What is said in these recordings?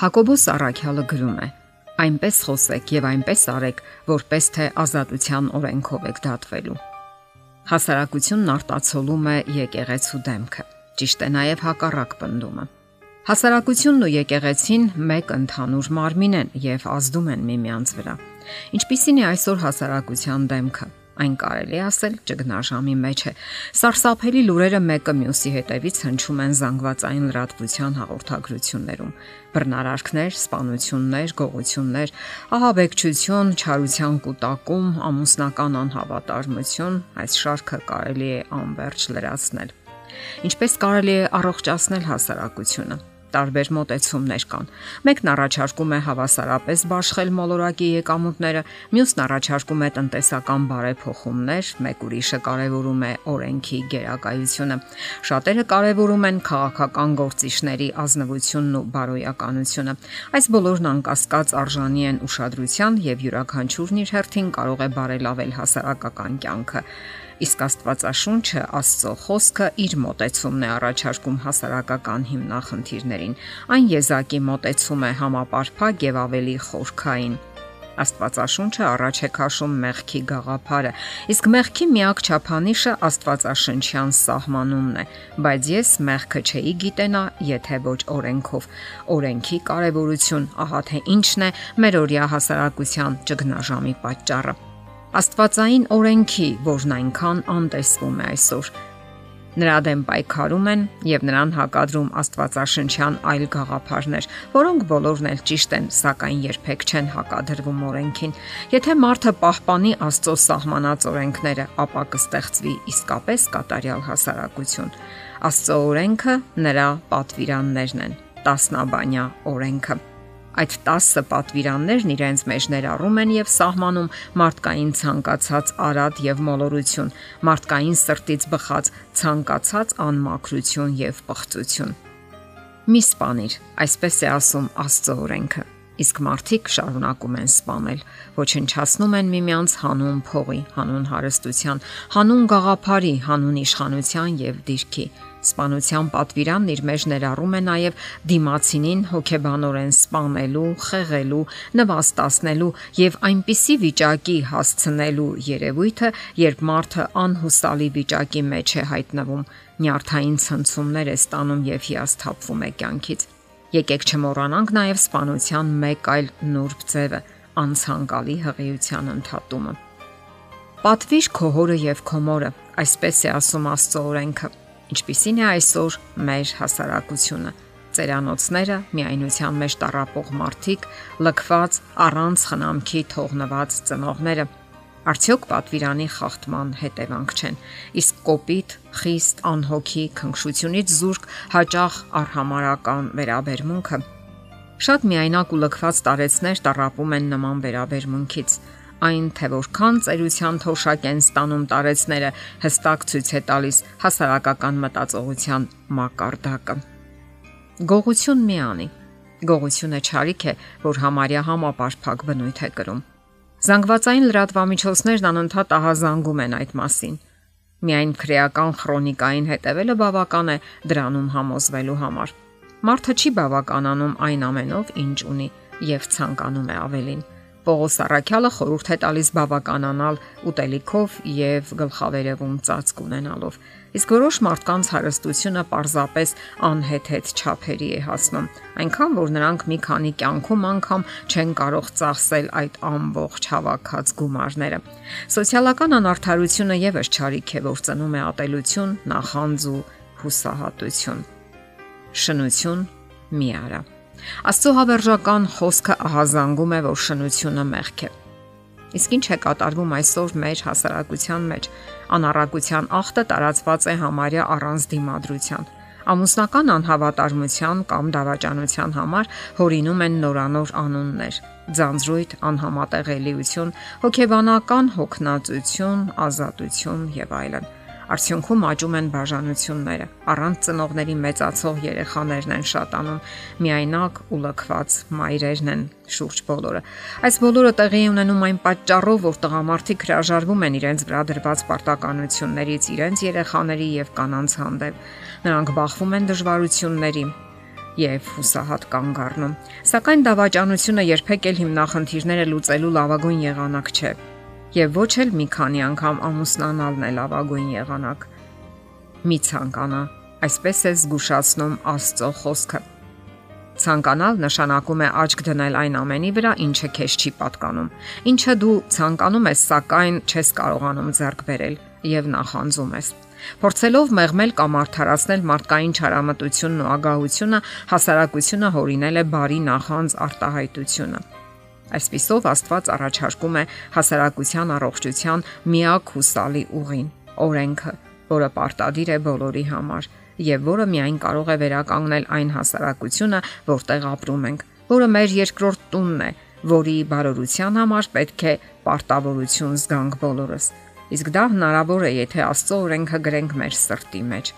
Հակոբոս Արաքյալը գրում է. այնպես խոսեք եւ այնպես արեք, որպես թե ազատության օրենքով եք դատվելու։ Հասարակությունն արտացոլում է եկեղեցու դեմքը։ Ճիշտ է նաև հակառակ պնդումը։ Հասարակությունն ու եկեղեցին մեկ ընդհանուր մարմին են եւ ազդում են միմյանց վրա։ Ինչպիսին է այսօր հասարակության դեմքը այն կարելի ասել ճգնաժամի մեջ է։ Սարսափելի լուրերը մեկը մյուսի հետևից հնչում են զանգվածային լրատվության հաղորդագրություններում։ Բռնարարքներ, սպանություններ, գողություններ, ահաբեկչություն, չարության կൂട്ടակում, ամուսնական անհավատարմություն, այս շարքը կարելի է անverջ լրացնել։ Ինչպես կարելի է առողջացնել հասարակությունը տարբեր մոտեցումներ կան։ Մեկն առաջարկում է հավասարապես բաշխել մոլորակի եկամուտները, մյուսն առաջարկում է տնտեսական բարեփոխումներ, մեկ ուրիշը կարևորում է օրենքի գերակայությունը։ Շատերը կարևորում են քաղաքական գործիչների ազնվությունն ու բարոյականությունը։ Այս բոլորն անկասկած արժանի են ուշադրության եւ յուրաքանչյուրն իր հերթին կարող է բարելավել հասարակական կյանքը իսկ Աստվածաշունչը Աստծո խոսքը իր մոտեցումն է առաջարկում հասարակական հիմնախնդիրներին։ Այն եզակի մոտեցում է համապարփակ եւ ավելի խորքային։ Աստվածաշունչը առաջ է քաշում մեղքի գաղափարը, իսկ մեղքի միակ չափանիշը Աստվածաշնչյան սահմանումն է, բայց ես մեղքը չէի գիտենա, եթե ոչ օրենքով։ Օրենքի կարևորություն, ահա թե ինչն է մեր օրյա հասարակության ճգնաժամի պատճառը։ Աստվածային օրենքի, որն այնքան անտեսվում է այսօր։ Նրա դեմ պայքարում են եւ նրան հակադրում Աստվածաշնչյան այլ գաղափարներ, որոնք բոլորն էլ ճիշտ են, սակայն երբեք չեն հակադրվում օրենքին։ Եթե մարդը պահպանի Աստծո սահմանած օրենքները, ապա կստեղծվի իսկապես կատարյալ հասարակություն։ Աստծո օրենքը նրա պատվիրաններն են։ Տասնաբանյա օրենքը Այդ 10 պատվիրաններն իրենց մեջ ներառում են եւ սահմանում մարդկային ցանկացած արատ եւ մոլորություն, մարդկային սրտից բխած ցանկացած անմաքրություն եւ պղծություն։ Մի սպանիր, այսպես է ասում Աստծո օրենքը իսկ մարդիկ շարունակում են սպանել, ոչնչացնում են միմյանց հանուն փողի, հանուն հարստության, հանուն գաղափարի, հանուն իշխանության եւ դիրքի։ Սպանության պատվիրանն իր մեջ ներառում է նաև դիմացինին հոգեբանորեն սպանելու, խեղելու, նվաստացնելու եւ այնպիսի վիճակի հասցնելու երևույթը, երբ մարդը անհուսալի վիճակի մեջ է հայտնվում, նյարդային ցնցումներ է ստանում եւ հիասթափվում է կյանքից։ Եկեք չմոռանանք նաև սպանության մեկ այլ նուրբ ձևը՝ անցանկալի հղիության ընդհատումը։ Պատվիր քո հորը եւ քո մորը, այսպես է ասում Աստծո օրենքը ինչպիսին է այսօր մեր հասարակությունը ծերանոցները միայնության մեջ տարապող մարդիկ, լքված առանց խնամքի թողնված ծնողները արդյոք պատվիրանի խախտման հետևանք չեն իսկ կոպիտ խիստ անհոգի քնքշությունից զուրկ հաճախ արհամարական վերաբերմունքը շատ միայնակ ու լքված տարեցներ տարապում են նման վերաբերմունքից այն թե որքան ծերության թոշակ են ստանում տարեցները հստակ ցույց է տալիս հասարակական մտածողության մակարդակը։ Գողություն մի անի։ Գողությունը ճարիք է, որ համարյա համապարփակ բնույթ է կրում։ Զանգվածային լրատվամիջոցներն անընդհատ ահազանգում են այդ մասին։ Միայն քրեական քրոնիկային հետևելը բավական է դրանում համոզվելու համար։ Մարդը չի բավականանում այն ամենով, ինչ ունի եւ ցանկանում է ավելին։ Պողոս Արաքյալը խորհուրդ է տալիս բավականանալ ուտելիքով եւ գլխավերևում ծածկ ունենալով։ Իսկ որոշ մարդկանց հարստությունը պարզապես անհեթեթ չափերի է հասնում, այնքան որ նրանք մի քանի կյանքում անգամ չեն կարող ծախսել այդ ամբողջ հավաքած գումարները։ Սոցիալական անարթարությունը եւս ճարիք է, որ ծնում է ատելություն, նախանձ ու հուսահատություն։ Շնություն մի արա։ Աստծո հավերժական խոսքը ահազանգում է, որ շնությունը մեղք է։ Իսկ ինչ է կատարվում այսօր մեր հասարակության մեջ։ Անառակության ախտը տարածված է համարյա առանց դիմադրության։ Ամուսնական անհավատարմության կամ դավաճանության համար հորինում են նորանոր անուններ՝ ձանձրույթ, անհամատեղելիություն, հոգեբանական հոգնածություն, ազատություն եւ այլն Արդյունքում աճում են բաժանությունները։ Առանց ծնողների մեծացող երեխաներն են շատանում, միայնակ ու լքված մայրերն են շուրջ բոլորը։ Այս բոլորը տեղի ունենում այն պատճառով, որ տղամարդիկ հրաժարվում են իրենց վրա դրված պարտականություններից իրենց երեխաների եւ կանանց հանդեպ։ Նրանք բախվում են դժվարությունների, եւ հուսահատ կանգ առնում։ Սակայն դավաճանությունը երբեք էլ հիմնախնդիրները լուծելու լավագույն եղանակ չէ։ Եվ ոչ էլ մի քանի անգամ ամուսնանալն է լավագույն եղանակ։ Մի ցանկանա, այսպես է զգուշացնում Աստծո խոսքը։ Ցանկանալ նշանակում է աչք դնել այն ամենի վրա, ինչը քեզ չի պատկանում, ինչը դու ցանկանում ես, սակայն չես կարողանում ձեռք բերել եւ նախանձում ես։ Փորձելով մեղմել կամ արդարացնել մարդկային չարամտությունն ու ագահությունը, հասարակությունը հորինել է բարի նախանձ արտահայտությունը։ Այսպիսով Աստված առաջարկում է հասարակության առողջության միակ հուսալի ուղին՝ օրենքը, որը պարտադիր է բոլորի համար եւ որը միայն կարող է վերականգնել այն հասարակությունը, որտեղ ապրում ենք, որը մեր երկրորդ տունն է, որի բարօրության համար պետք է պարտավորություն զգանք բոլորս։ Իսկ դա հնարավոր է, եթե Աստծո օրենքը գրենք մեր սրտի մեջ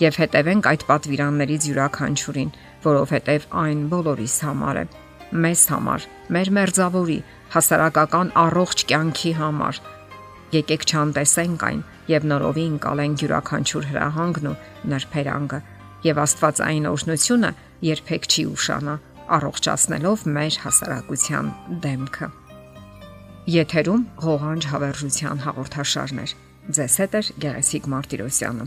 եւ հետևենք այդ պատվիրաններից յուրաքանչյուրին, որովհետեւ այն բոլորիս համար է մեզ համար, մեր մերձավորի, հասարակական առողջ կյանքի համար, Եկեք չանտեսենք այն եւ նորովի ընկալենք յուրաքանչյուր հրահանգն ու նրբերանգը եւ Աստվածային օրհնությունը երբեք չի ուշանա առողջացնելով մեր հասարակության դեմքը։ Եթերում ղողանջ հավերժության հաղորդաշարներ։ Ձեզ հետ է Գեղեցիկ Մարտիրոսյանը։